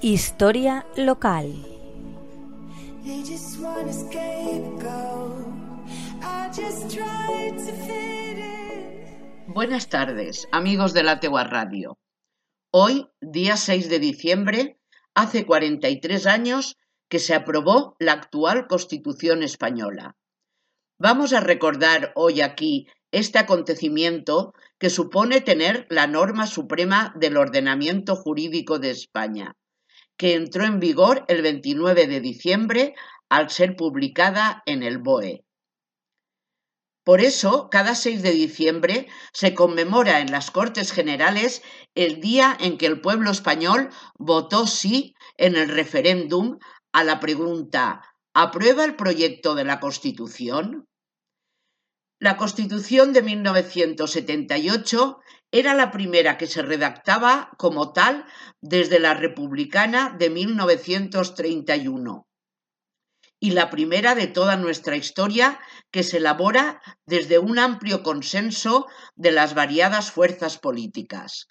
Historia local. Buenas tardes, amigos de la Tegua Radio. Hoy, día 6 de diciembre, hace 43 años que se aprobó la actual Constitución española. Vamos a recordar hoy aquí este acontecimiento que supone tener la norma suprema del ordenamiento jurídico de España que entró en vigor el 29 de diciembre al ser publicada en el BOE. Por eso, cada 6 de diciembre se conmemora en las Cortes Generales el día en que el pueblo español votó sí en el referéndum a la pregunta ¿Aprueba el proyecto de la Constitución? La Constitución de 1978 era la primera que se redactaba como tal desde la republicana de 1931 y la primera de toda nuestra historia que se elabora desde un amplio consenso de las variadas fuerzas políticas.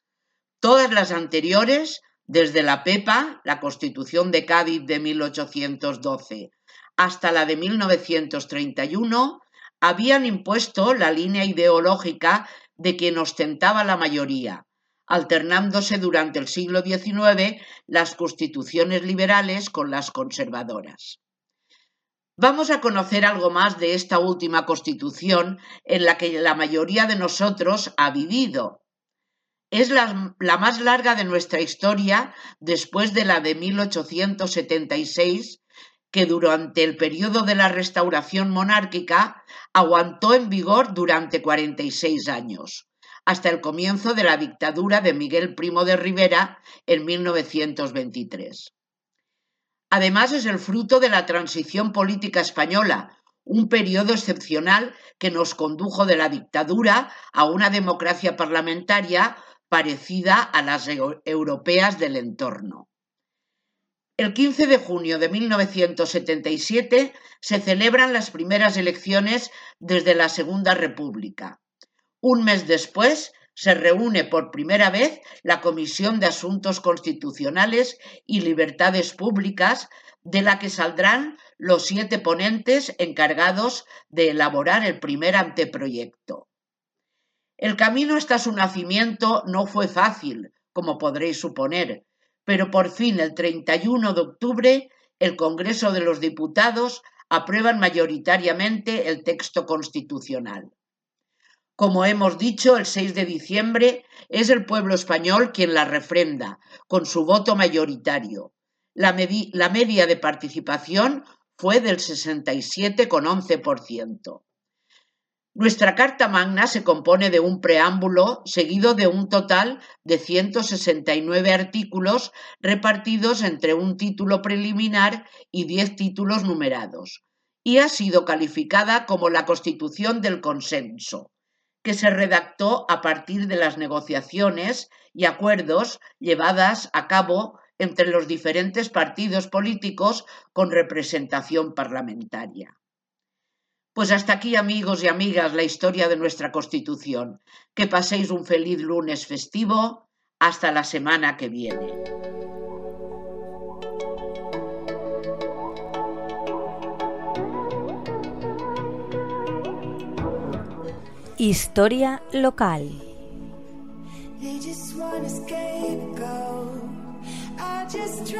Todas las anteriores, desde la PEPA, la Constitución de Cádiz de 1812, hasta la de 1931, habían impuesto la línea ideológica de quien ostentaba la mayoría, alternándose durante el siglo XIX las constituciones liberales con las conservadoras. Vamos a conocer algo más de esta última constitución en la que la mayoría de nosotros ha vivido. Es la, más larga de nuestra historia después de la de 1876 que durante el periodo de la restauración monárquica aguantó en vigor durante 46 años, hasta el comienzo de la dictadura de Miguel Primo de Rivera en 1923. Además es el fruto de la transición política española, un periodo excepcional que nos condujo de la dictadura a una democracia parlamentaria parecida a las europeas del entorno. El 15 de junio de 1977 se celebran las primeras elecciones desde la Segunda República. Un mes después se reúne por primera vez la Comisión de Asuntos Constitucionales y Libertades Públicas, de la que saldrán los siete ponentes encargados de elaborar el primer anteproyecto. El camino hasta su nacimiento no fue fácil, como podréis suponer, pero por fin el 31 de octubre el Congreso de los Diputados aprueban mayoritariamente el texto constitucional. Como hemos dicho, el 6 de diciembre es el pueblo español quien la refrenda, con su voto mayoritario. La, la media de participación fue del 67,11%. Nuestra Carta Magna se compone de un preámbulo seguido de un total de 169 artículos repartidos entre un título preliminar y 10 títulos numerados, y ha sido calificada como la Constitución del Consenso, que se redactó a partir de las negociaciones y acuerdos llevadas a cabo entre los diferentes partidos políticos con representación parlamentaria. Pues hasta aquí, amigos y amigas, la historia de nuestra Constitución. Que paséis un feliz lunes festivo. Hasta la semana que viene. Historia local. I just